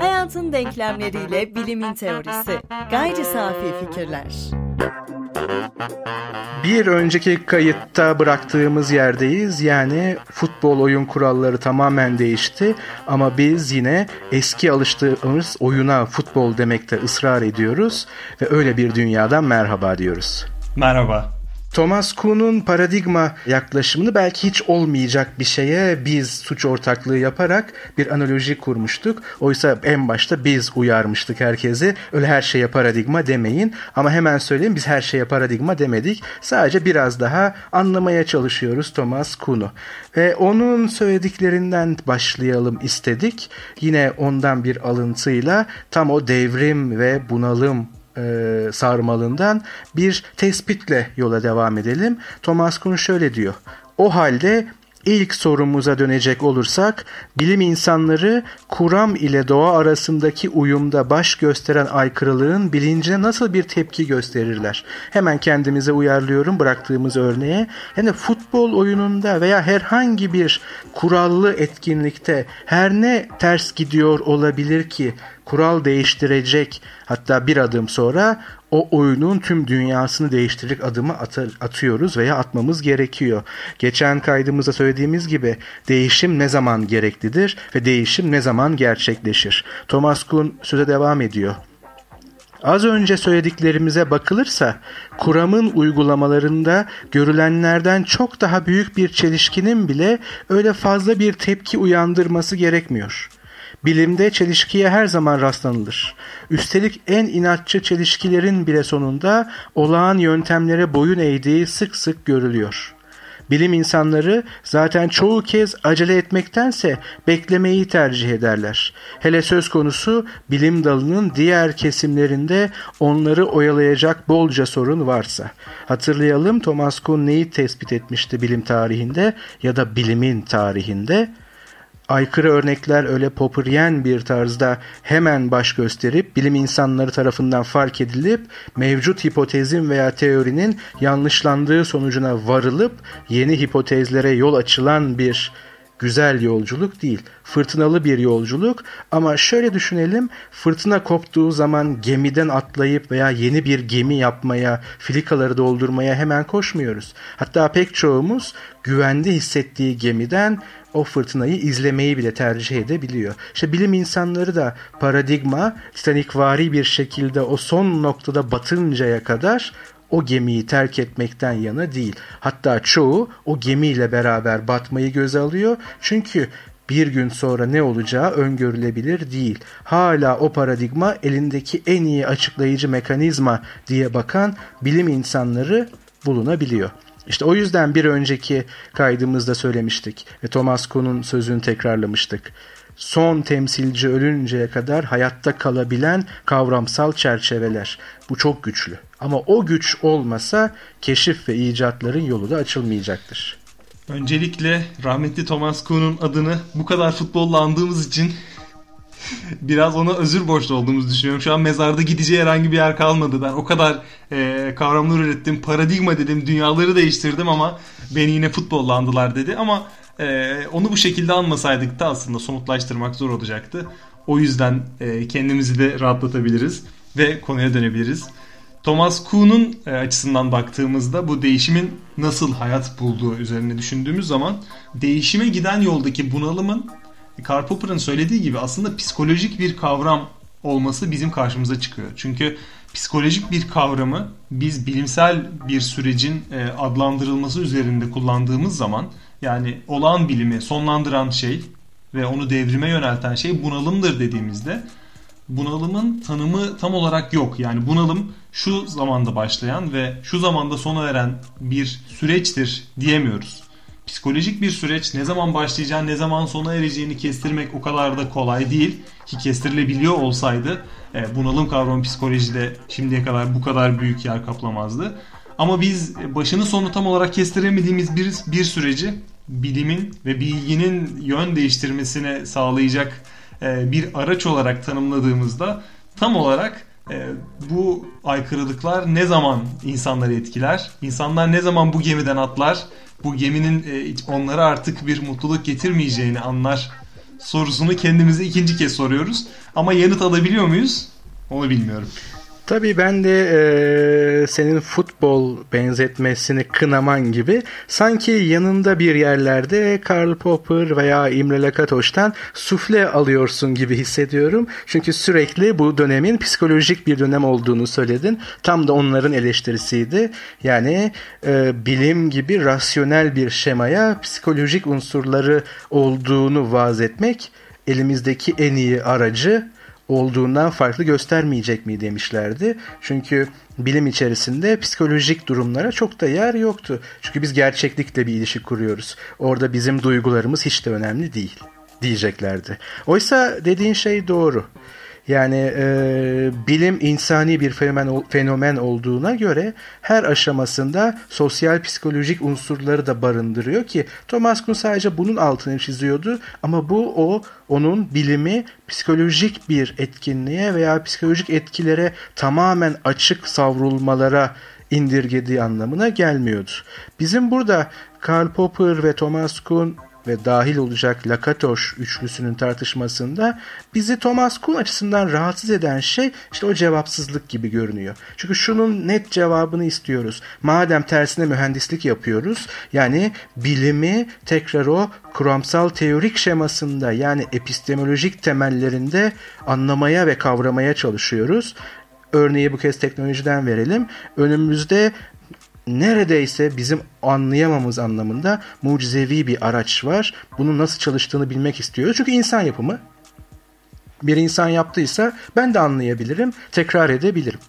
Hayatın denklemleriyle bilimin teorisi. Gayri safi fikirler. Bir önceki kayıtta bıraktığımız yerdeyiz. Yani futbol oyun kuralları tamamen değişti ama biz yine eski alıştığımız oyuna futbol demekte ısrar ediyoruz ve öyle bir dünyadan merhaba diyoruz. Merhaba. Thomas Kuhn'un paradigma yaklaşımını belki hiç olmayacak bir şeye biz suç ortaklığı yaparak bir analoji kurmuştuk. Oysa en başta biz uyarmıştık herkesi. Öyle her şeye paradigma demeyin. Ama hemen söyleyeyim biz her şeye paradigma demedik. Sadece biraz daha anlamaya çalışıyoruz Thomas Kuhn'u. Ve onun söylediklerinden başlayalım istedik. Yine ondan bir alıntıyla tam o devrim ve bunalım e, sarmalından bir tespitle yola devam edelim. Thomas Kuhn şöyle diyor. O halde İlk sorumuza dönecek olursak, bilim insanları kuram ile doğa arasındaki uyumda baş gösteren aykırılığın bilincine nasıl bir tepki gösterirler? Hemen kendimize uyarlıyorum bıraktığımız örneğe. Yani futbol oyununda veya herhangi bir kurallı etkinlikte her ne ters gidiyor olabilir ki kural değiştirecek hatta bir adım sonra o oyunun tüm dünyasını değiştirecek adımı atar, atıyoruz veya atmamız gerekiyor. Geçen kaydımızda söylediğimiz gibi değişim ne zaman gereklidir ve değişim ne zaman gerçekleşir? Thomas Kuhn söze devam ediyor. Az önce söylediklerimize bakılırsa kuramın uygulamalarında görülenlerden çok daha büyük bir çelişkinin bile öyle fazla bir tepki uyandırması gerekmiyor.'' Bilimde çelişkiye her zaman rastlanılır. Üstelik en inatçı çelişkilerin bile sonunda olağan yöntemlere boyun eğdiği sık sık görülüyor. Bilim insanları zaten çoğu kez acele etmektense beklemeyi tercih ederler. Hele söz konusu bilim dalının diğer kesimlerinde onları oyalayacak bolca sorun varsa. Hatırlayalım Thomas Kuhn neyi tespit etmişti bilim tarihinde ya da bilimin tarihinde? Aykırı örnekler öyle popüryen bir tarzda hemen baş gösterip bilim insanları tarafından fark edilip mevcut hipotezin veya teorinin yanlışlandığı sonucuna varılıp yeni hipotezlere yol açılan bir güzel yolculuk değil. Fırtınalı bir yolculuk ama şöyle düşünelim fırtına koptuğu zaman gemiden atlayıp veya yeni bir gemi yapmaya, filikaları doldurmaya hemen koşmuyoruz. Hatta pek çoğumuz güvende hissettiği gemiden o fırtınayı izlemeyi bile tercih edebiliyor. İşte bilim insanları da paradigma Titanikvari bir şekilde o son noktada batıncaya kadar o gemiyi terk etmekten yana değil. Hatta çoğu o gemiyle beraber batmayı göze alıyor. Çünkü bir gün sonra ne olacağı öngörülebilir değil. Hala o paradigma elindeki en iyi açıklayıcı mekanizma diye bakan bilim insanları bulunabiliyor. İşte o yüzden bir önceki kaydımızda söylemiştik ve Thomas Kuhn'un sözünü tekrarlamıştık. Son temsilci ölünceye kadar hayatta kalabilen kavramsal çerçeveler. Bu çok güçlü. Ama o güç olmasa keşif ve icatların yolu da açılmayacaktır. Öncelikle rahmetli Thomas Kuhn'un adını bu kadar futbollandığımız için biraz ona özür borçlu olduğumuzu düşünüyorum. Şu an mezarda gideceği herhangi bir yer kalmadı. Ben o kadar e, kavramlar ürettim, paradigma dedim, dünyaları değiştirdim ama beni yine futbollandılar dedi. Ama e, onu bu şekilde anmasaydık da aslında somutlaştırmak zor olacaktı. O yüzden e, kendimizi de rahatlatabiliriz ve konuya dönebiliriz. Thomas Kuhn'un e, açısından baktığımızda bu değişimin nasıl hayat bulduğu üzerine düşündüğümüz zaman değişime giden yoldaki bunalımın Karl Popper'ın söylediği gibi aslında psikolojik bir kavram olması bizim karşımıza çıkıyor. Çünkü psikolojik bir kavramı biz bilimsel bir sürecin e, adlandırılması üzerinde kullandığımız zaman yani olağan bilimi sonlandıran şey ve onu devrime yönelten şey bunalımdır dediğimizde bunalımın tanımı tam olarak yok. Yani bunalım şu zamanda başlayan ve şu zamanda sona eren bir süreçtir diyemiyoruz psikolojik bir süreç ne zaman başlayacağını ne zaman sona ereceğini kestirmek o kadar da kolay değil ki kestirilebiliyor olsaydı e, bunalım kavramı psikolojide şimdiye kadar bu kadar büyük yer kaplamazdı. Ama biz başını sonu tam olarak kestiremediğimiz bir, bir süreci bilimin ve bilginin yön değiştirmesine sağlayacak e, bir araç olarak tanımladığımızda tam olarak e, bu aykırılıklar ne zaman insanları etkiler? İnsanlar ne zaman bu gemiden atlar? bu geminin e, onlara artık bir mutluluk getirmeyeceğini anlar sorusunu kendimize ikinci kez soruyoruz. Ama yanıt alabiliyor muyuz? Onu bilmiyorum. Tabii ben de e, senin futbol benzetmesini kınaman gibi sanki yanında bir yerlerde Karl Popper veya Imre Lakatoş'tan sufle alıyorsun gibi hissediyorum. Çünkü sürekli bu dönemin psikolojik bir dönem olduğunu söyledin. Tam da onların eleştirisiydi. Yani e, bilim gibi rasyonel bir şemaya psikolojik unsurları olduğunu vaz etmek elimizdeki en iyi aracı olduğundan farklı göstermeyecek mi demişlerdi. Çünkü bilim içerisinde psikolojik durumlara çok da yer yoktu. Çünkü biz gerçeklikle bir ilişki kuruyoruz. Orada bizim duygularımız hiç de önemli değil diyeceklerdi. Oysa dediğin şey doğru. Yani e, bilim insani bir fenomen, fenomen olduğuna göre her aşamasında sosyal psikolojik unsurları da barındırıyor ki Thomas Kuhn sadece bunun altını çiziyordu ama bu o onun bilimi psikolojik bir etkinliğe veya psikolojik etkilere tamamen açık savrulmalara indirgediği anlamına gelmiyordu. Bizim burada Karl Popper ve Thomas Kuhn ve dahil olacak Lakatoş üçlüsünün tartışmasında bizi Thomas Kuhn açısından rahatsız eden şey işte o cevapsızlık gibi görünüyor. Çünkü şunun net cevabını istiyoruz. Madem tersine mühendislik yapıyoruz yani bilimi tekrar o kuramsal teorik şemasında yani epistemolojik temellerinde anlamaya ve kavramaya çalışıyoruz. Örneği bu kez teknolojiden verelim. Önümüzde neredeyse bizim anlayamamız anlamında mucizevi bir araç var. Bunun nasıl çalıştığını bilmek istiyoruz. Çünkü insan yapımı. Bir insan yaptıysa ben de anlayabilirim, tekrar edebilirim.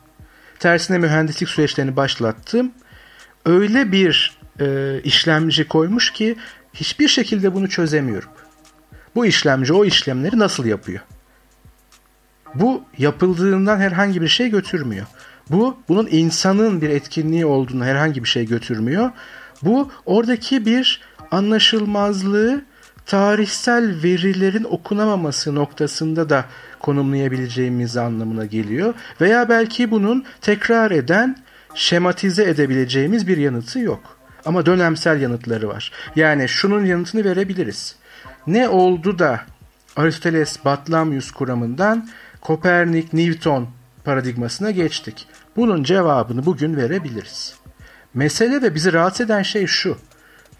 Tersine mühendislik süreçlerini başlattım. Öyle bir e, işlemci koymuş ki hiçbir şekilde bunu çözemiyorum. Bu işlemci o işlemleri nasıl yapıyor? Bu yapıldığından herhangi bir şey götürmüyor. Bu bunun insanın bir etkinliği olduğunu herhangi bir şey götürmüyor. Bu oradaki bir anlaşılmazlığı tarihsel verilerin okunamaması noktasında da konumlayabileceğimiz anlamına geliyor. Veya belki bunun tekrar eden, şematize edebileceğimiz bir yanıtı yok. Ama dönemsel yanıtları var. Yani şunun yanıtını verebiliriz. Ne oldu da Aristoteles Batlamyus kuramından Kopernik, Newton paradigmasına geçtik. Bunun cevabını bugün verebiliriz. Mesele ve bizi rahatsız eden şey şu.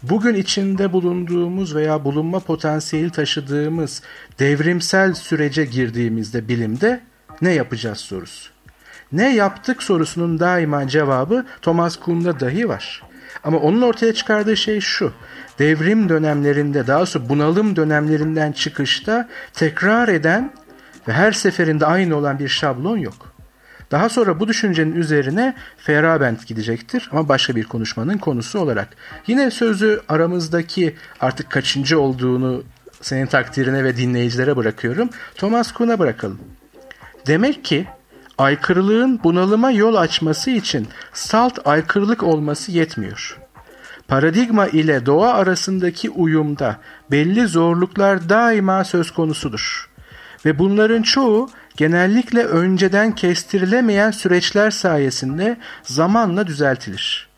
Bugün içinde bulunduğumuz veya bulunma potansiyeli taşıdığımız devrimsel sürece girdiğimizde bilimde ne yapacağız sorusu. Ne yaptık sorusunun daima cevabı Thomas Kuhn'da dahi var. Ama onun ortaya çıkardığı şey şu. Devrim dönemlerinde daha sonra bunalım dönemlerinden çıkışta tekrar eden ve her seferinde aynı olan bir şablon yok. Daha sonra bu düşüncenin üzerine Feyerabend gidecektir ama başka bir konuşmanın konusu olarak. Yine sözü aramızdaki artık kaçıncı olduğunu senin takdirine ve dinleyicilere bırakıyorum. Thomas Kuhn'a bırakalım. Demek ki aykırılığın bunalıma yol açması için salt aykırılık olması yetmiyor. Paradigma ile doğa arasındaki uyumda belli zorluklar daima söz konusudur. Ve bunların çoğu genellikle önceden kestirilemeyen süreçler sayesinde zamanla düzeltilir.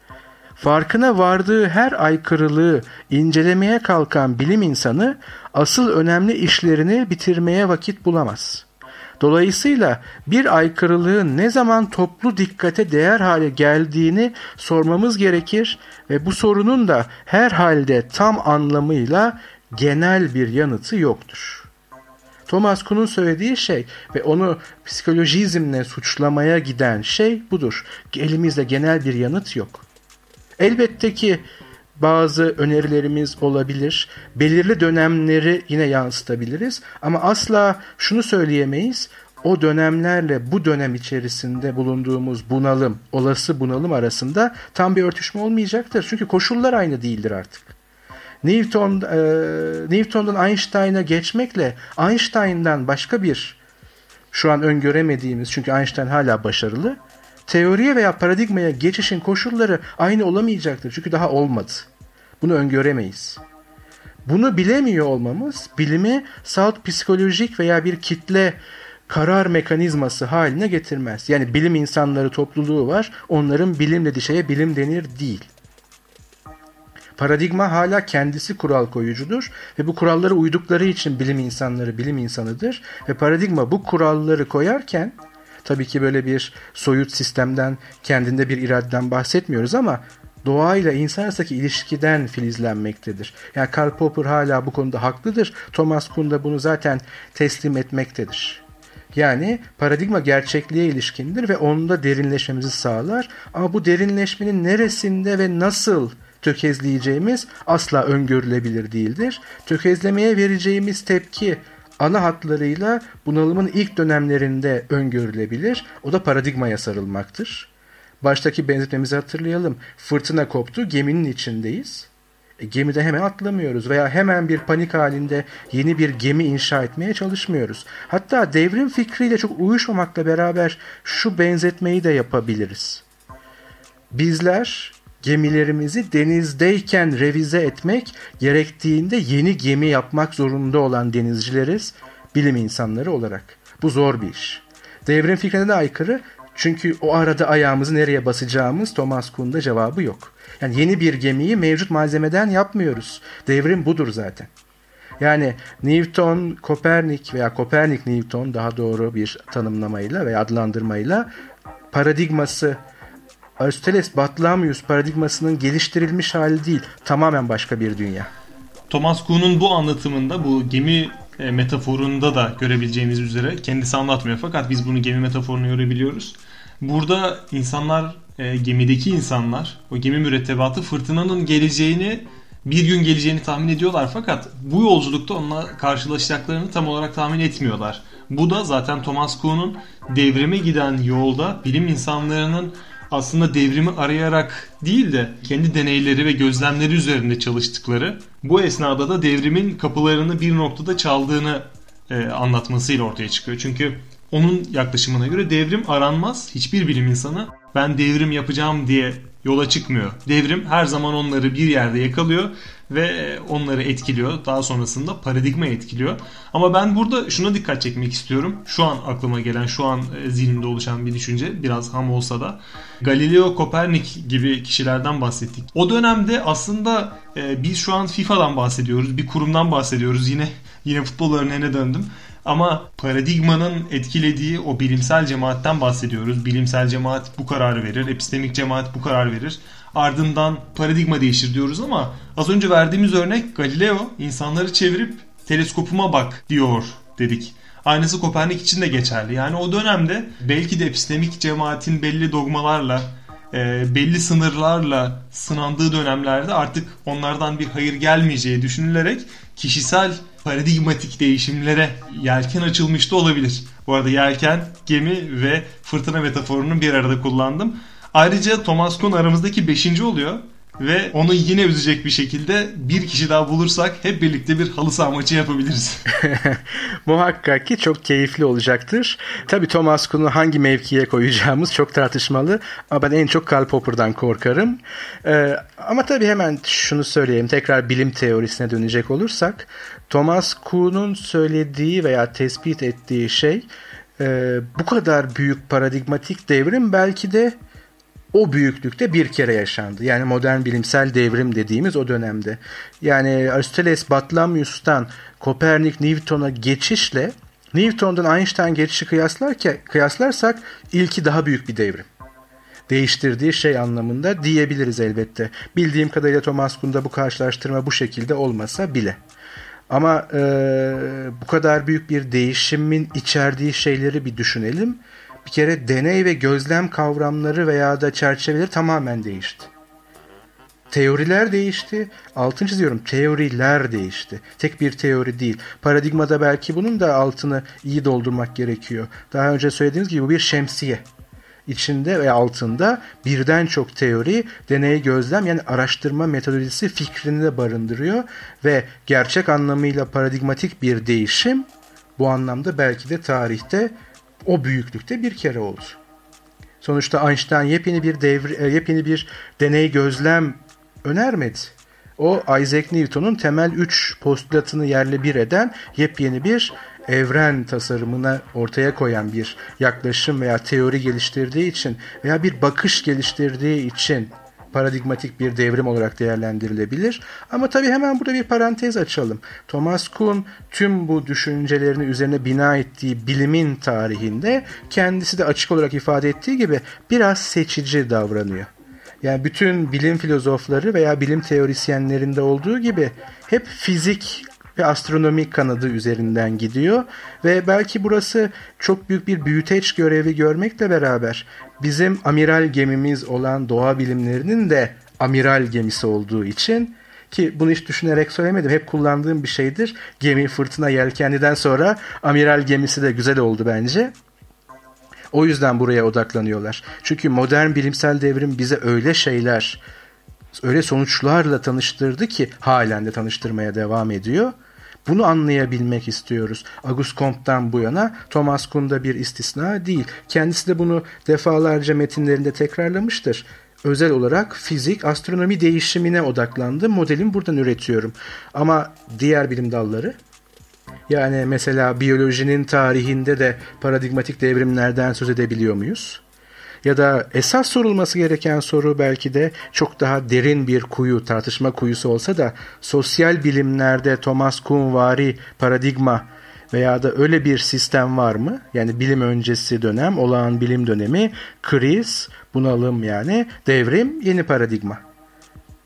Farkına vardığı her aykırılığı incelemeye kalkan bilim insanı asıl önemli işlerini bitirmeye vakit bulamaz. Dolayısıyla bir aykırılığın ne zaman toplu dikkate değer hale geldiğini sormamız gerekir ve bu sorunun da her halde tam anlamıyla genel bir yanıtı yoktur. Thomas Kuhn'un söylediği şey ve onu psikolojizmle suçlamaya giden şey budur. Elimizde genel bir yanıt yok. Elbette ki bazı önerilerimiz olabilir. Belirli dönemleri yine yansıtabiliriz. Ama asla şunu söyleyemeyiz. O dönemlerle bu dönem içerisinde bulunduğumuz bunalım, olası bunalım arasında tam bir örtüşme olmayacaktır. Çünkü koşullar aynı değildir artık. Newton e, Newton'dan Einstein'a geçmekle Einstein'dan başka bir şu an öngöremediğimiz çünkü Einstein hala başarılı teoriye veya paradigmaya geçişin koşulları aynı olamayacaktır. Çünkü daha olmadı. Bunu öngöremeyiz. Bunu bilemiyor olmamız bilimi salt psikolojik veya bir kitle karar mekanizması haline getirmez. Yani bilim insanları topluluğu var. Onların bilim dediği bilim denir değil. Paradigma hala kendisi kural koyucudur ve bu kurallara uydukları için bilim insanları bilim insanıdır ve paradigma bu kuralları koyarken tabii ki böyle bir soyut sistemden kendinde bir iradeden bahsetmiyoruz ama doğayla insan arasındaki ilişkiden filizlenmektedir. Yani Karl Popper hala bu konuda haklıdır. Thomas Kuhn da bunu zaten teslim etmektedir. Yani paradigma gerçekliğe ilişkindir ve onda derinleşmemizi sağlar. Ama bu derinleşmenin neresinde ve nasıl tökezleyeceğimiz asla öngörülebilir değildir. Tökezlemeye vereceğimiz tepki ana hatlarıyla bunalımın ilk dönemlerinde öngörülebilir. O da paradigmaya sarılmaktır. Baştaki benzetmemizi hatırlayalım. Fırtına koptu, geminin içindeyiz. E, gemide hemen atlamıyoruz veya hemen bir panik halinde yeni bir gemi inşa etmeye çalışmıyoruz. Hatta devrim fikriyle çok uyuşmamakla beraber şu benzetmeyi de yapabiliriz. Bizler gemilerimizi denizdeyken revize etmek gerektiğinde yeni gemi yapmak zorunda olan denizcileriz, bilim insanları olarak. Bu zor bir iş. Devrim fikrine de aykırı çünkü o arada ayağımızı nereye basacağımız Thomas Kuhn'da cevabı yok. Yani yeni bir gemiyi mevcut malzemeden yapmıyoruz. Devrim budur zaten. Yani Newton, Kopernik veya Kopernik Newton daha doğru bir tanımlamayla veya adlandırmayla paradigması Aristoteles Batlamyus paradigmasının geliştirilmiş hali değil. Tamamen başka bir dünya. Thomas Kuhn'un bu anlatımında bu gemi e, metaforunda da görebileceğimiz üzere kendisi anlatmıyor fakat biz bunu gemi metaforunu görebiliyoruz. Burada insanlar e, gemideki insanlar o gemi mürettebatı fırtınanın geleceğini bir gün geleceğini tahmin ediyorlar fakat bu yolculukta onunla karşılaşacaklarını tam olarak tahmin etmiyorlar. Bu da zaten Thomas Kuhn'un devrime giden yolda bilim insanlarının aslında devrimi arayarak değil de kendi deneyleri ve gözlemleri üzerinde çalıştıkları bu esnada da devrimin kapılarını bir noktada çaldığını e, anlatmasıyla ortaya çıkıyor. Çünkü onun yaklaşımına göre devrim aranmaz. Hiçbir bilim insanı ben devrim yapacağım diye yola çıkmıyor. Devrim her zaman onları bir yerde yakalıyor ve onları etkiliyor. Daha sonrasında paradigma etkiliyor. Ama ben burada şuna dikkat çekmek istiyorum. Şu an aklıma gelen, şu an e, zihnimde oluşan bir düşünce biraz ham olsa da Galileo Kopernik gibi kişilerden bahsettik. O dönemde aslında e, biz şu an FIFA'dan bahsediyoruz. Bir kurumdan bahsediyoruz. Yine yine futbol örneğine döndüm. Ama paradigmanın etkilediği o bilimsel cemaatten bahsediyoruz. Bilimsel cemaat bu kararı verir, epistemik cemaat bu karar verir. Ardından paradigma değişir diyoruz ama az önce verdiğimiz örnek Galileo insanları çevirip teleskopuma bak diyor dedik. Aynısı Kopernik için de geçerli. Yani o dönemde belki de epistemik cemaatin belli dogmalarla, e, belli sınırlarla sınandığı dönemlerde artık onlardan bir hayır gelmeyeceği düşünülerek kişisel paradigmatik değişimlere yelken açılmış da olabilir. Bu arada yelken, gemi ve fırtına metaforunu bir arada kullandım. Ayrıca Thomas Kuhn aramızdaki beşinci oluyor. Ve onu yine üzecek bir şekilde bir kişi daha bulursak hep birlikte bir halı saha maçı yapabiliriz. Muhakkak ki çok keyifli olacaktır. Tabii Thomas Kuhn'u hangi mevkiye koyacağımız çok tartışmalı. Ama ben en çok Karl Popper'dan korkarım. Ee, ama tabii hemen şunu söyleyeyim. Tekrar bilim teorisine dönecek olursak. Thomas Kuhn'un söylediği veya tespit ettiği şey e, bu kadar büyük paradigmatik devrim belki de o büyüklükte bir kere yaşandı. Yani modern bilimsel devrim dediğimiz o dönemde. Yani Aristoteles Batlamyus'tan Kopernik Newton'a geçişle Newton'dan Einstein geçişi kıyaslarken, kıyaslarsak ilki daha büyük bir devrim. Değiştirdiği şey anlamında diyebiliriz elbette. Bildiğim kadarıyla Thomas Kuhn'da bu karşılaştırma bu şekilde olmasa bile. Ama e, bu kadar büyük bir değişimin içerdiği şeyleri bir düşünelim bir kere deney ve gözlem kavramları veya da çerçeveleri tamamen değişti. Teoriler değişti. Altını çiziyorum. Teoriler değişti. Tek bir teori değil. Paradigmada belki bunun da altını iyi doldurmak gerekiyor. Daha önce söylediğiniz gibi bu bir şemsiye. İçinde ve altında birden çok teori, deney gözlem yani araştırma metodolojisi fikrini de barındırıyor ve gerçek anlamıyla paradigmatik bir değişim bu anlamda belki de tarihte o büyüklükte bir kere oldu. Sonuçta Einstein yepyeni bir devr, e, yepyeni bir deney gözlem önermedi. O Isaac Newton'un temel 3 postulatını yerle bir eden yepyeni bir evren tasarımına ortaya koyan bir yaklaşım veya teori geliştirdiği için veya bir bakış geliştirdiği için paradigmatik bir devrim olarak değerlendirilebilir. Ama tabii hemen burada bir parantez açalım. Thomas Kuhn tüm bu düşüncelerini üzerine bina ettiği bilimin tarihinde kendisi de açık olarak ifade ettiği gibi biraz seçici davranıyor. Yani bütün bilim filozofları veya bilim teorisyenlerinde olduğu gibi hep fizik ve astronomik kanadı üzerinden gidiyor ve belki burası çok büyük bir büyüteç görevi görmekle beraber bizim amiral gemimiz olan doğa bilimlerinin de amiral gemisi olduğu için ki bunu hiç düşünerek söylemedim. Hep kullandığım bir şeydir. Gemi fırtına yelkenliden sonra amiral gemisi de güzel oldu bence. O yüzden buraya odaklanıyorlar. Çünkü modern bilimsel devrim bize öyle şeyler, öyle sonuçlarla tanıştırdı ki halen de tanıştırmaya devam ediyor. Bunu anlayabilmek istiyoruz. Auguste Comte'dan bu yana Thomas Kuhn da bir istisna değil. Kendisi de bunu defalarca metinlerinde tekrarlamıştır. Özel olarak fizik, astronomi değişimine odaklandı. Modelimi buradan üretiyorum. Ama diğer bilim dalları yani mesela biyolojinin tarihinde de paradigmatik devrimlerden söz edebiliyor muyuz? Ya da esas sorulması gereken soru belki de çok daha derin bir kuyu, tartışma kuyusu olsa da sosyal bilimlerde Thomas Kuhn vari paradigma veya da öyle bir sistem var mı? Yani bilim öncesi dönem, olağan bilim dönemi, kriz, bunalım yani, devrim, yeni paradigma.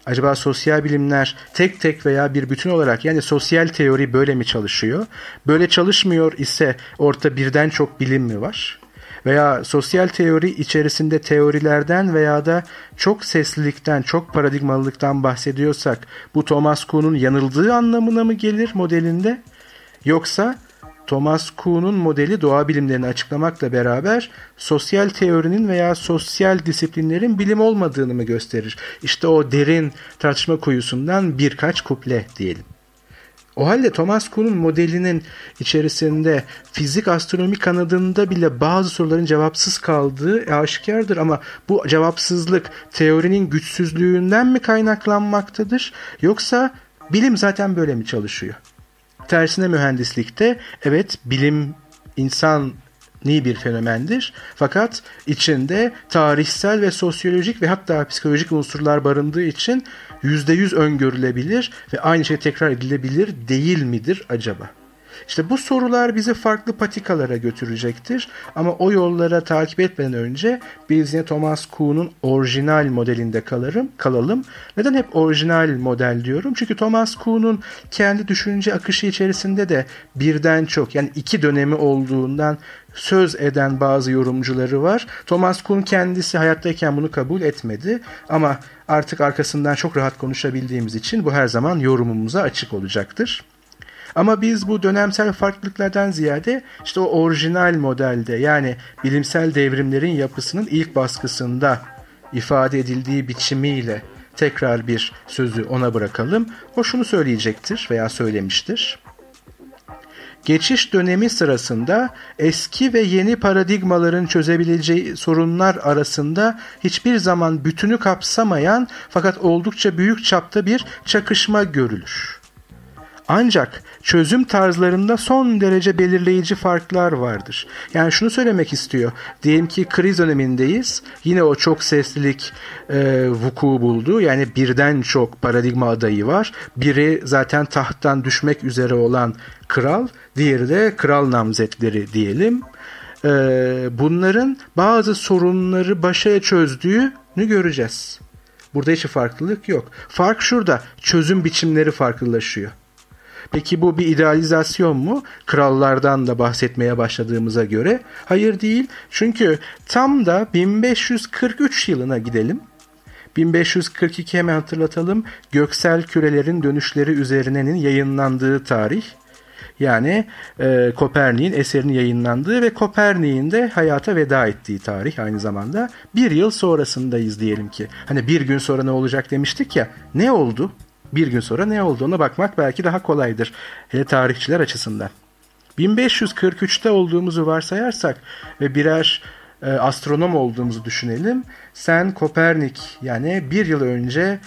Acaba sosyal bilimler tek tek veya bir bütün olarak yani sosyal teori böyle mi çalışıyor? Böyle çalışmıyor ise orta birden çok bilim mi var? Veya sosyal teori içerisinde teorilerden veya da çok seslilikten, çok paradigmalılıktan bahsediyorsak bu Thomas Kuhn'un yanıldığı anlamına mı gelir modelinde? Yoksa Thomas Kuhn'un modeli doğa bilimlerini açıklamakla beraber sosyal teorinin veya sosyal disiplinlerin bilim olmadığını mı gösterir? İşte o derin tartışma kuyusundan birkaç kuple diyelim. O halde Thomas Kuhn'un modelinin içerisinde fizik astronomi kanadında bile bazı soruların cevapsız kaldığı aşikardır ama bu cevapsızlık teorinin güçsüzlüğünden mi kaynaklanmaktadır yoksa bilim zaten böyle mi çalışıyor? Tersine mühendislikte evet bilim insan ni bir fenomendir. Fakat içinde tarihsel ve sosyolojik ve hatta psikolojik unsurlar barındığı için %100 öngörülebilir ve aynı şey tekrar edilebilir değil midir acaba? İşte bu sorular bizi farklı patikalara götürecektir. Ama o yollara takip etmeden önce biz yine Thomas Kuhn'un orijinal modelinde kalarım, kalalım. Neden hep orijinal model diyorum? Çünkü Thomas Kuhn'un kendi düşünce akışı içerisinde de birden çok yani iki dönemi olduğundan söz eden bazı yorumcuları var. Thomas Kuhn kendisi hayattayken bunu kabul etmedi ama artık arkasından çok rahat konuşabildiğimiz için bu her zaman yorumumuza açık olacaktır. Ama biz bu dönemsel farklılıklardan ziyade işte o orijinal modelde yani bilimsel devrimlerin yapısının ilk baskısında ifade edildiği biçimiyle tekrar bir sözü ona bırakalım. O şunu söyleyecektir veya söylemiştir. Geçiş dönemi sırasında eski ve yeni paradigmaların çözebileceği sorunlar arasında hiçbir zaman bütünü kapsamayan fakat oldukça büyük çapta bir çakışma görülür. Ancak çözüm tarzlarında son derece belirleyici farklar vardır. Yani şunu söylemek istiyor. Diyelim ki kriz dönemindeyiz. Yine o çok seslilik e, vuku buldu. Yani birden çok paradigma adayı var. Biri zaten tahttan düşmek üzere olan kral. Diğeri de kral namzetleri diyelim. E, bunların bazı sorunları başa çözdüğünü göreceğiz. Burada hiç farklılık yok. Fark şurada. Çözüm biçimleri farklılaşıyor. Peki bu bir idealizasyon mu? Krallardan da bahsetmeye başladığımıza göre. Hayır değil. Çünkü tam da 1543 yılına gidelim. 1542 hemen hatırlatalım. Göksel kürelerin dönüşleri üzerinenin yayınlandığı tarih. Yani e, Kopernik'in eserinin yayınlandığı ve Kopernik'in de hayata veda ettiği tarih aynı zamanda. Bir yıl sonrasındayız diyelim ki. Hani bir gün sonra ne olacak demiştik ya. Ne oldu? Bir gün sonra ne olduğuna bakmak belki daha kolaydır. Hele tarihçiler açısından. 1543'te olduğumuzu varsayarsak ve birer e, astronom olduğumuzu düşünelim. Sen Kopernik yani bir yıl önce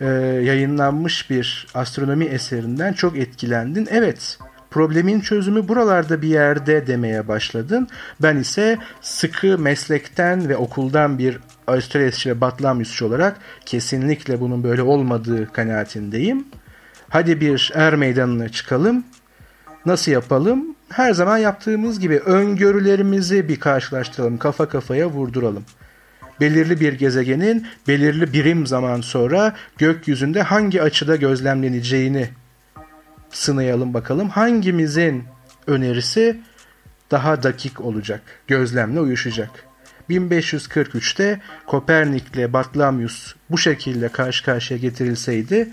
e, yayınlanmış bir astronomi eserinden çok etkilendin. Evet problemin çözümü buralarda bir yerde demeye başladın. Ben ise sıkı meslekten ve okuldan bir Avustralyasçı ve Batlamyusçu olarak kesinlikle bunun böyle olmadığı kanaatindeyim. Hadi bir er meydanına çıkalım. Nasıl yapalım? Her zaman yaptığımız gibi öngörülerimizi bir karşılaştıralım, kafa kafaya vurduralım belirli bir gezegenin belirli birim zaman sonra gökyüzünde hangi açıda gözlemleneceğini sınayalım bakalım. Hangimizin önerisi daha dakik olacak, gözlemle uyuşacak. 1543'te Kopernik ile Batlamyus bu şekilde karşı karşıya getirilseydi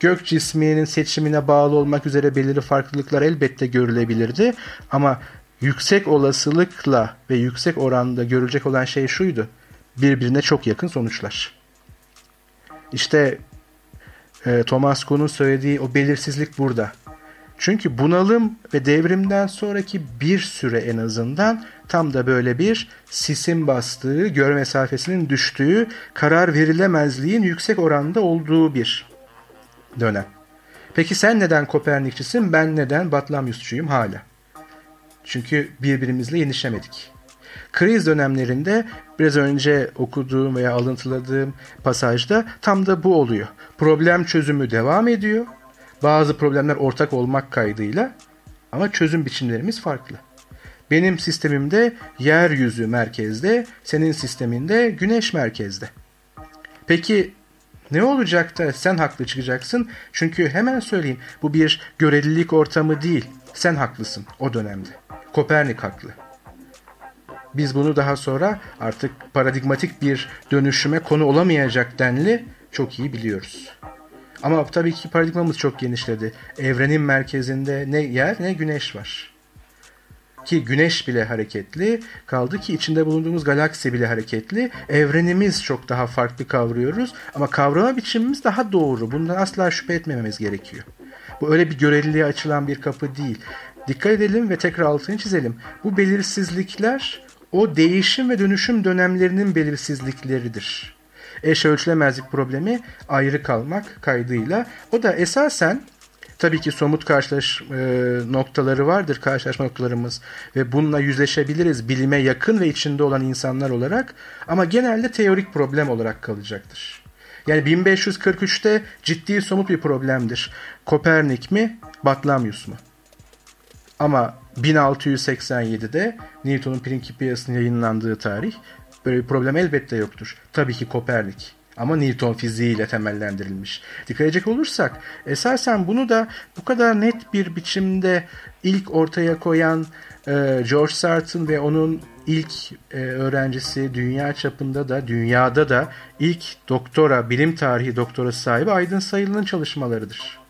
gök cisminin seçimine bağlı olmak üzere belirli farklılıklar elbette görülebilirdi ama yüksek olasılıkla ve yüksek oranda görülecek olan şey şuydu birbirine çok yakın sonuçlar. İşte e, Thomas Kuhn'un söylediği o belirsizlik burada. Çünkü bunalım ve devrimden sonraki bir süre en azından tam da böyle bir sisin bastığı, gör mesafesinin düştüğü, karar verilemezliğin yüksek oranda olduğu bir dönem. Peki sen neden Kopernikçisin, ben neden Batlamyusçuyum hala? Çünkü birbirimizle yenişemedik. Kriz dönemlerinde biraz önce okuduğum veya alıntıladığım pasajda tam da bu oluyor. Problem çözümü devam ediyor. Bazı problemler ortak olmak kaydıyla ama çözüm biçimlerimiz farklı. Benim sistemimde yeryüzü merkezde, senin sisteminde güneş merkezde. Peki ne olacak da sen haklı çıkacaksın? Çünkü hemen söyleyeyim bu bir görelilik ortamı değil. Sen haklısın o dönemde. Kopernik haklı. Biz bunu daha sonra artık paradigmatik bir dönüşüme konu olamayacak denli çok iyi biliyoruz. Ama tabii ki paradigmamız çok genişledi. Evrenin merkezinde ne yer ne güneş var. Ki güneş bile hareketli, kaldı ki içinde bulunduğumuz galaksi bile hareketli. Evrenimiz çok daha farklı kavruyoruz ama kavrama biçimimiz daha doğru. Bundan asla şüphe etmememiz gerekiyor. Bu öyle bir göreliliğe açılan bir kapı değil. Dikkat edelim ve tekrar altını çizelim. Bu belirsizlikler o değişim ve dönüşüm dönemlerinin belirsizlikleridir. Eş ölçülemezlik problemi ayrı kalmak kaydıyla. O da esasen tabii ki somut karşılaş e, noktaları vardır, karşılaşma noktalarımız ve bununla yüzleşebiliriz bilime yakın ve içinde olan insanlar olarak ama genelde teorik problem olarak kalacaktır. Yani 1543'te ciddi somut bir problemdir. Kopernik mi, Batlamyus mu? Ama 1687'de Newton'un Principia'sının yayınlandığı tarih böyle bir problem elbette yoktur. Tabii ki Kopernik ama Newton fiziğiyle temellendirilmiş. Dikkat edecek olursak esasen bunu da bu kadar net bir biçimde ilk ortaya koyan e, George Sarton ve onun ilk e, öğrencisi dünya çapında da dünyada da ilk doktora, bilim tarihi doktorası sahibi Aydın Sayılı'nın çalışmalarıdır.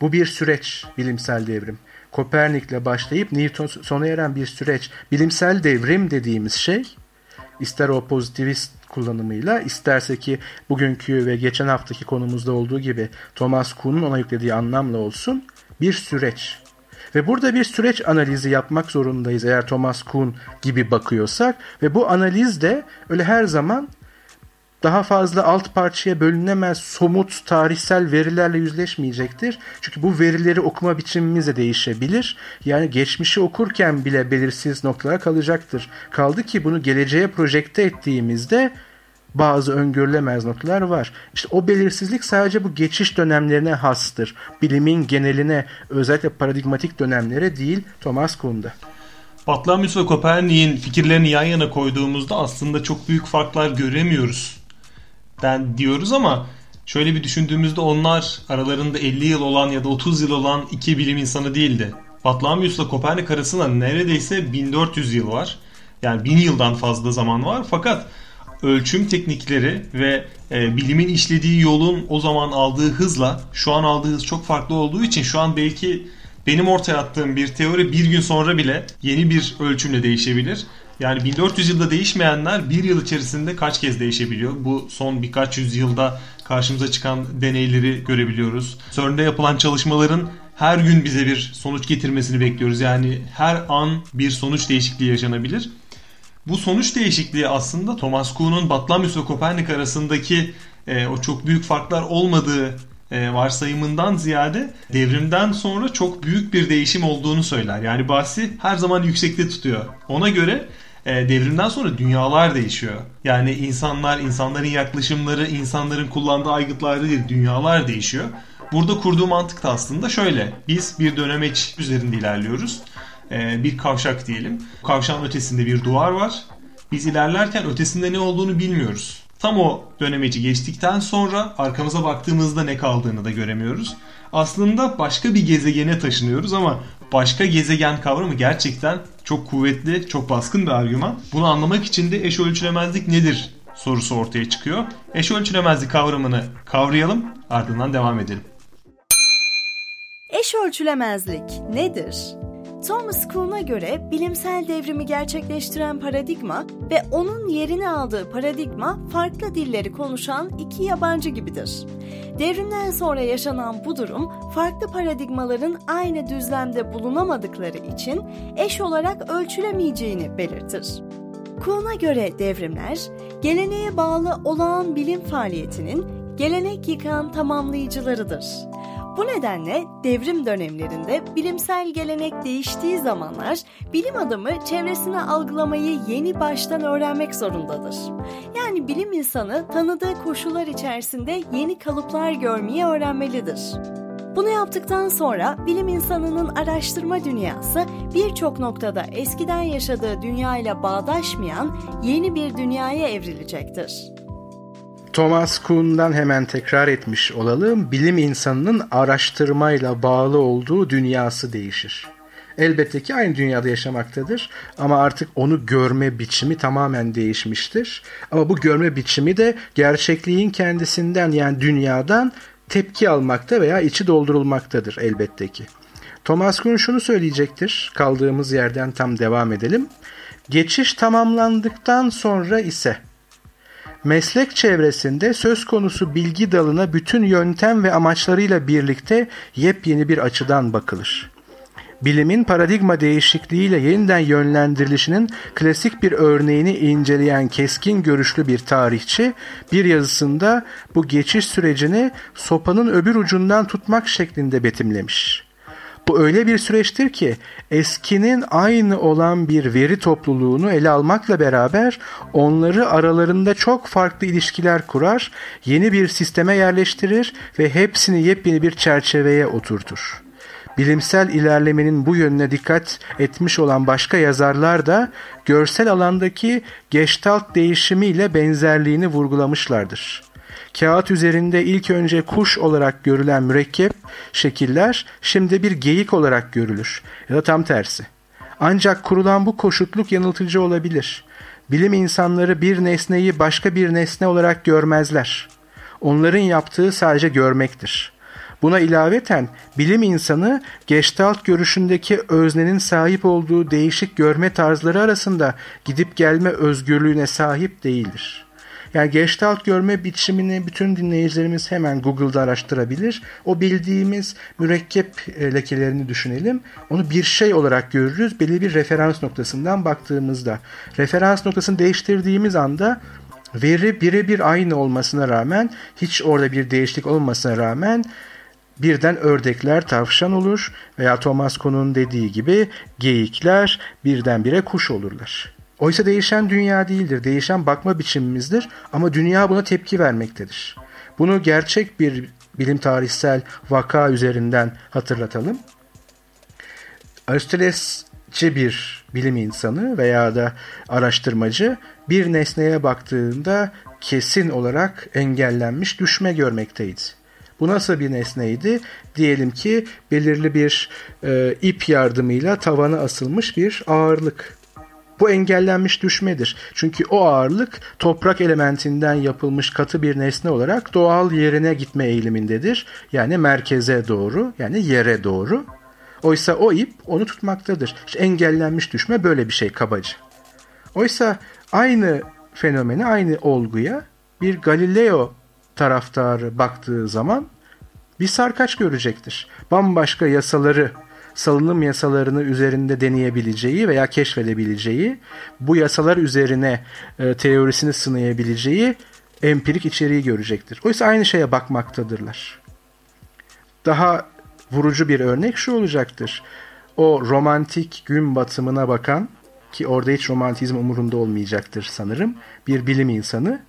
Bu bir süreç, bilimsel devrim. Kopernik'le başlayıp Newton sona eren bir süreç. Bilimsel devrim dediğimiz şey ister o pozitivist kullanımıyla isterse ki bugünkü ve geçen haftaki konumuzda olduğu gibi Thomas Kuhn'un ona yüklediği anlamla olsun bir süreç. Ve burada bir süreç analizi yapmak zorundayız eğer Thomas Kuhn gibi bakıyorsak ve bu analiz de öyle her zaman daha fazla alt parçaya bölünemez somut tarihsel verilerle yüzleşmeyecektir. Çünkü bu verileri okuma biçimimiz de değişebilir. Yani geçmişi okurken bile belirsiz noktalara kalacaktır. Kaldı ki bunu geleceğe projekte ettiğimizde bazı öngörülemez noktalar var. İşte o belirsizlik sadece bu geçiş dönemlerine hastır. Bilimin geneline özellikle paradigmatik dönemlere değil Thomas Kuhn'da. Batlamyus ve Kopernik'in fikirlerini yan yana koyduğumuzda aslında çok büyük farklar göremiyoruz den diyoruz ama şöyle bir düşündüğümüzde onlar aralarında 50 yıl olan ya da 30 yıl olan iki bilim insanı değildi. Batlamyus'la Kopernik arasında neredeyse 1400 yıl var. Yani 1000 yıldan fazla zaman var. Fakat ölçüm teknikleri ve e, bilimin işlediği yolun o zaman aldığı hızla şu an aldığı hız çok farklı olduğu için şu an belki benim ortaya attığım bir teori bir gün sonra bile yeni bir ölçümle değişebilir. Yani 1400 yılda değişmeyenler bir yıl içerisinde kaç kez değişebiliyor? Bu son birkaç yüzyılda karşımıza çıkan deneyleri görebiliyoruz. CERN'de yapılan çalışmaların her gün bize bir sonuç getirmesini bekliyoruz. Yani her an bir sonuç değişikliği yaşanabilir. Bu sonuç değişikliği aslında Thomas Kuhn'un Batlamyus ve Kopernik arasındaki e, o çok büyük farklar olmadığı e, varsayımından ziyade devrimden sonra çok büyük bir değişim olduğunu söyler. Yani bahsi her zaman yüksekte tutuyor. Ona göre e, devrimden sonra dünyalar değişiyor. Yani insanlar, insanların yaklaşımları, insanların kullandığı aygıtlar değil, dünyalar değişiyor. Burada kurduğu mantık da aslında şöyle. Biz bir dönemeç üzerinde ilerliyoruz. E, bir kavşak diyelim. Kavşağın ötesinde bir duvar var. Biz ilerlerken ötesinde ne olduğunu bilmiyoruz. Tam o dönemeci geçtikten sonra arkamıza baktığımızda ne kaldığını da göremiyoruz. Aslında başka bir gezegene taşınıyoruz ama başka gezegen kavramı gerçekten çok kuvvetli, çok baskın bir argüman. Bunu anlamak için de eş ölçülemezlik nedir sorusu ortaya çıkıyor. Eş ölçülemezlik kavramını kavrayalım, ardından devam edelim. Eş ölçülemezlik nedir? Thomas Kuhn'a göre bilimsel devrimi gerçekleştiren paradigma ve onun yerini aldığı paradigma farklı dilleri konuşan iki yabancı gibidir. Devrimden sonra yaşanan bu durum farklı paradigmaların aynı düzlemde bulunamadıkları için eş olarak ölçülemeyeceğini belirtir. Kuhn'a göre devrimler, geleneğe bağlı olağan bilim faaliyetinin gelenek yıkan tamamlayıcılarıdır. Bu nedenle devrim dönemlerinde bilimsel gelenek değiştiği zamanlar bilim adamı çevresini algılamayı yeni baştan öğrenmek zorundadır. Yani bilim insanı tanıdığı koşullar içerisinde yeni kalıplar görmeyi öğrenmelidir. Bunu yaptıktan sonra bilim insanının araştırma dünyası birçok noktada eskiden yaşadığı dünyayla bağdaşmayan yeni bir dünyaya evrilecektir. Thomas Kuhn'dan hemen tekrar etmiş olalım. Bilim insanının araştırmayla bağlı olduğu dünyası değişir. Elbette ki aynı dünyada yaşamaktadır ama artık onu görme biçimi tamamen değişmiştir. Ama bu görme biçimi de gerçekliğin kendisinden yani dünyadan tepki almakta veya içi doldurulmaktadır elbette ki. Thomas Kuhn şunu söyleyecektir. Kaldığımız yerden tam devam edelim. Geçiş tamamlandıktan sonra ise meslek çevresinde söz konusu bilgi dalına bütün yöntem ve amaçlarıyla birlikte yepyeni bir açıdan bakılır. Bilimin paradigma değişikliğiyle yeniden yönlendirilişinin klasik bir örneğini inceleyen keskin görüşlü bir tarihçi bir yazısında bu geçiş sürecini sopanın öbür ucundan tutmak şeklinde betimlemiş. Bu öyle bir süreçtir ki eskinin aynı olan bir veri topluluğunu ele almakla beraber onları aralarında çok farklı ilişkiler kurar, yeni bir sisteme yerleştirir ve hepsini yepyeni bir çerçeveye oturtur. Bilimsel ilerlemenin bu yönüne dikkat etmiş olan başka yazarlar da görsel alandaki geçtalt değişimiyle benzerliğini vurgulamışlardır. Kağıt üzerinde ilk önce kuş olarak görülen mürekkep şekiller şimdi bir geyik olarak görülür ya da tam tersi. Ancak kurulan bu koşutluk yanıltıcı olabilir. Bilim insanları bir nesneyi başka bir nesne olarak görmezler. Onların yaptığı sadece görmektir. Buna ilaveten bilim insanı Gestalt görüşündeki öznenin sahip olduğu değişik görme tarzları arasında gidip gelme özgürlüğüne sahip değildir. Yani Gestalt görme biçimini bütün dinleyicilerimiz hemen Google'da araştırabilir. O bildiğimiz mürekkep e, lekelerini düşünelim. Onu bir şey olarak görürüz. Belli bir referans noktasından baktığımızda. Referans noktasını değiştirdiğimiz anda veri birebir aynı olmasına rağmen hiç orada bir değişiklik olmasına rağmen birden ördekler tavşan olur veya Thomas Kuhn'un dediği gibi geyikler birdenbire kuş olurlar. Oysa değişen dünya değildir. Değişen bakma biçimimizdir ama dünya buna tepki vermektedir. Bunu gerçek bir bilim tarihsel vaka üzerinden hatırlatalım. Aristotelesçi bir bilim insanı veya da araştırmacı bir nesneye baktığında kesin olarak engellenmiş düşme görmekteydi. Bu nasıl bir nesneydi? Diyelim ki belirli bir e, ip yardımıyla tavana asılmış bir ağırlık bu engellenmiş düşmedir. Çünkü o ağırlık toprak elementinden yapılmış katı bir nesne olarak doğal yerine gitme eğilimindedir. Yani merkeze doğru, yani yere doğru. Oysa o ip onu tutmaktadır. İşte engellenmiş düşme böyle bir şey kabaca. Oysa aynı fenomeni, aynı olguya bir Galileo taraftarı baktığı zaman bir sarkaç görecektir. Bambaşka yasaları salınım yasalarını üzerinde deneyebileceği veya keşfedebileceği, bu yasalar üzerine e, teorisini sınayabileceği empirik içeriği görecektir. Oysa aynı şeye bakmaktadırlar. daha vurucu bir örnek şu olacaktır. O romantik gün batımına bakan ki orada hiç romantizm umurunda olmayacaktır sanırım. Bir bilim insanı.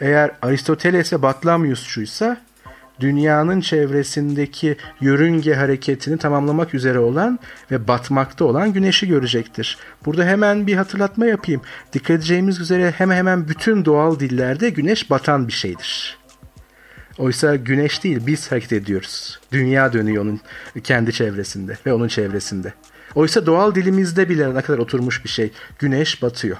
Eğer Aristoteles'e Batlamyusçuysa dünyanın çevresindeki yörünge hareketini tamamlamak üzere olan ve batmakta olan güneşi görecektir. Burada hemen bir hatırlatma yapayım. Dikkat edeceğimiz üzere hemen hemen bütün doğal dillerde güneş batan bir şeydir. Oysa güneş değil biz hareket ediyoruz. Dünya dönüyor onun kendi çevresinde ve onun çevresinde. Oysa doğal dilimizde bile ne kadar oturmuş bir şey. Güneş batıyor.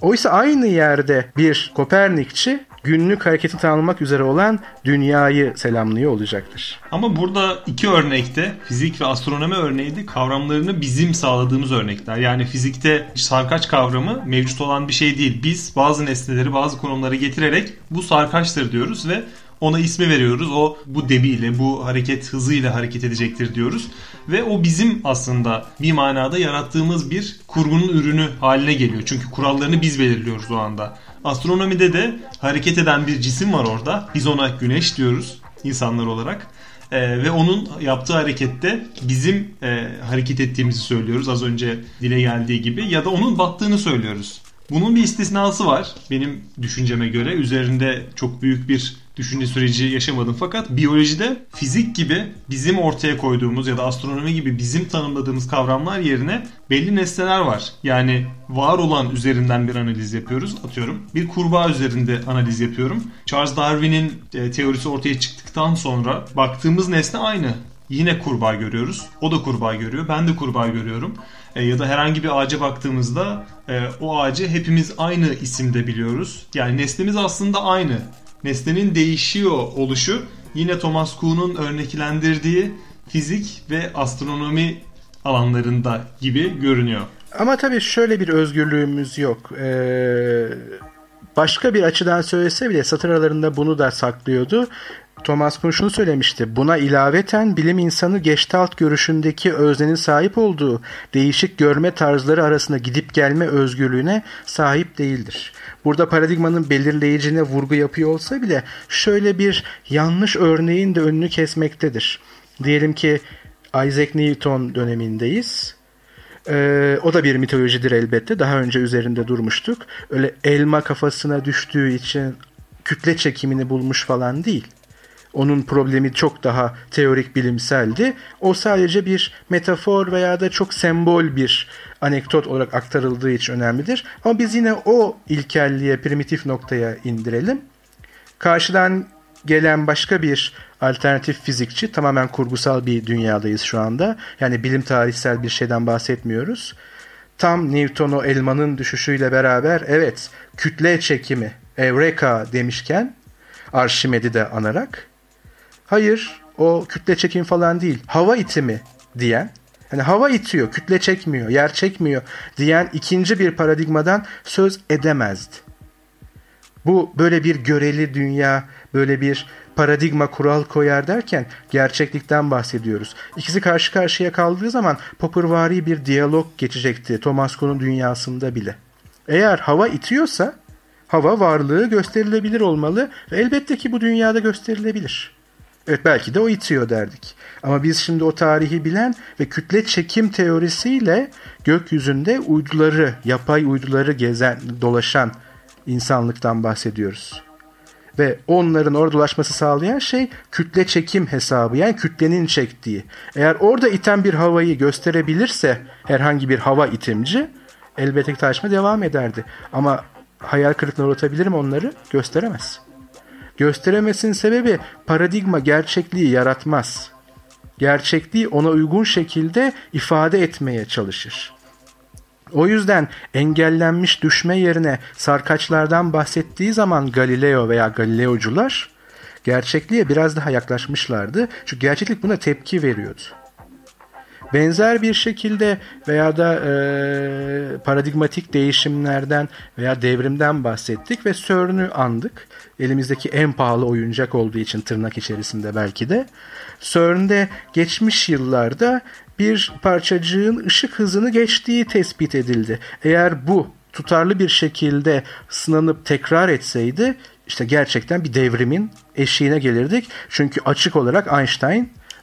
Oysa aynı yerde bir Kopernikçi günlük hareketi tanımlamak üzere olan dünyayı selamlıyor olacaktır. Ama burada iki örnekte fizik ve astronomi örneği de kavramlarını bizim sağladığımız örnekler. Yani fizikte sarkaç kavramı mevcut olan bir şey değil. Biz bazı nesneleri bazı konumlara getirerek bu sarkaçtır diyoruz ve ona ismi veriyoruz. O bu debiyle, bu hareket hızıyla hareket edecektir diyoruz. Ve o bizim aslında bir manada yarattığımız bir kurgunun ürünü haline geliyor. Çünkü kurallarını biz belirliyoruz o anda. Astronomide de hareket eden bir cisim var orada. Biz ona güneş diyoruz insanlar olarak. Ee, ve onun yaptığı harekette bizim e, hareket ettiğimizi söylüyoruz az önce dile geldiği gibi ya da onun battığını söylüyoruz. Bunun bir istisnası var benim düşünceme göre. Üzerinde çok büyük bir düşünce süreci yaşamadım. Fakat biyolojide fizik gibi bizim ortaya koyduğumuz ya da astronomi gibi bizim tanımladığımız kavramlar yerine belli nesneler var. Yani var olan üzerinden bir analiz yapıyoruz. Atıyorum bir kurbağa üzerinde analiz yapıyorum. Charles Darwin'in e, teorisi ortaya çıktıktan sonra baktığımız nesne aynı. Yine kurbağa görüyoruz. O da kurbağa görüyor. Ben de kurbağa görüyorum. E, ya da herhangi bir ağaca baktığımızda e, o ağacı hepimiz aynı isimde biliyoruz. Yani neslimiz aslında aynı. Nesnenin değişiyor oluşu yine Thomas Kuhn'un örneklendirdiği fizik ve astronomi alanlarında gibi görünüyor. Ama tabii şöyle bir özgürlüğümüz yok. Ee, başka bir açıdan söylese bile satır aralarında bunu da saklıyordu. Thomas Kuhn şunu söylemişti. Buna ilaveten bilim insanı geçtalt görüşündeki öznenin sahip olduğu değişik görme tarzları arasında gidip gelme özgürlüğüne sahip değildir. Burada paradigmanın belirleyicine vurgu yapıyor olsa bile şöyle bir yanlış örneğin de önünü kesmektedir. Diyelim ki Isaac Newton dönemindeyiz. Ee, o da bir mitolojidir elbette. Daha önce üzerinde durmuştuk. Öyle elma kafasına düştüğü için kütle çekimini bulmuş falan değil. Onun problemi çok daha teorik bilimseldi. O sadece bir metafor veya da çok sembol bir anekdot olarak aktarıldığı için önemlidir. Ama biz yine o ilkelliğe, primitif noktaya indirelim. Karşıdan gelen başka bir alternatif fizikçi, tamamen kurgusal bir dünyadayız şu anda. Yani bilim tarihsel bir şeyden bahsetmiyoruz. Tam Newton'u elmanın düşüşüyle beraber evet kütle çekimi, Eureka demişken Arşimed'i de anarak hayır o kütle çekim falan değil hava itimi diyen Hani hava itiyor, kütle çekmiyor, yer çekmiyor diyen ikinci bir paradigmadan söz edemezdi. Bu böyle bir göreli dünya, böyle bir paradigma kural koyar derken gerçeklikten bahsediyoruz. İkisi karşı karşıya kaldığı zaman Poppervari bir diyalog geçecekti Thomas Kuhn'un dünyasında bile. Eğer hava itiyorsa hava varlığı gösterilebilir olmalı ve elbette ki bu dünyada gösterilebilir. Evet belki de o itiyor derdik. Ama biz şimdi o tarihi bilen ve kütle çekim teorisiyle gökyüzünde uyduları, yapay uyduları gezen, dolaşan insanlıktan bahsediyoruz. Ve onların orada dolaşması sağlayan şey kütle çekim hesabı yani kütlenin çektiği. Eğer orada iten bir havayı gösterebilirse herhangi bir hava itimci elbette tartışma devam ederdi. Ama hayal kırıklığına uğratabilir mi onları? Gösteremez. Gösteremesinin sebebi paradigma gerçekliği yaratmaz. Gerçekliği ona uygun şekilde ifade etmeye çalışır. O yüzden engellenmiş düşme yerine sarkaçlardan bahsettiği zaman Galileo veya Galileocular gerçekliğe biraz daha yaklaşmışlardı. Çünkü gerçeklik buna tepki veriyordu. Benzer bir şekilde veya da e, paradigmatik değişimlerden veya devrimden bahsettik ve CERN'ü andık. Elimizdeki en pahalı oyuncak olduğu için tırnak içerisinde belki de. CERN'de geçmiş yıllarda bir parçacığın ışık hızını geçtiği tespit edildi. Eğer bu tutarlı bir şekilde sınanıp tekrar etseydi işte gerçekten bir devrimin eşiğine gelirdik. Çünkü açık olarak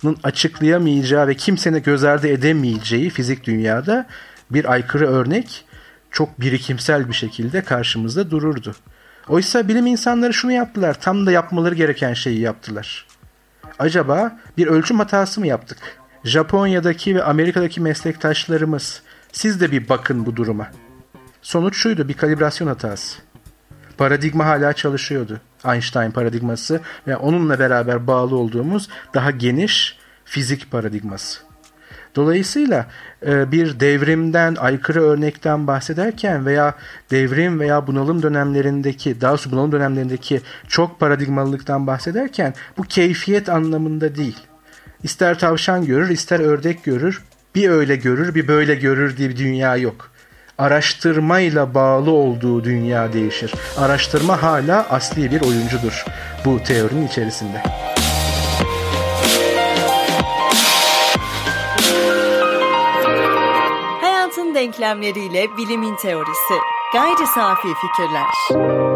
Einstein'ın açıklayamayacağı ve kimsenin göz ardı edemeyeceği fizik dünyada bir aykırı örnek çok birikimsel bir şekilde karşımızda dururdu. Oysa bilim insanları şunu yaptılar. Tam da yapmaları gereken şeyi yaptılar. Acaba bir ölçüm hatası mı yaptık? Japonya'daki ve Amerika'daki meslektaşlarımız siz de bir bakın bu duruma. Sonuç şuydu bir kalibrasyon hatası. Paradigma hala çalışıyordu. Einstein paradigması ve onunla beraber bağlı olduğumuz daha geniş fizik paradigması. Dolayısıyla e, bir devrimden, aykırı örnekten bahsederken veya devrim veya bunalım dönemlerindeki, daha doğrusu bunalım dönemlerindeki çok paradigmalılıktan bahsederken bu keyfiyet anlamında değil. İster tavşan görür, ister ördek görür, bir öyle görür, bir böyle görür diye bir dünya yok. Araştırmayla bağlı olduğu dünya değişir. Araştırma hala asli bir oyuncudur bu teorinin içerisinde. denklemleriyle bilimin teorisi. Gayri safi fikirler.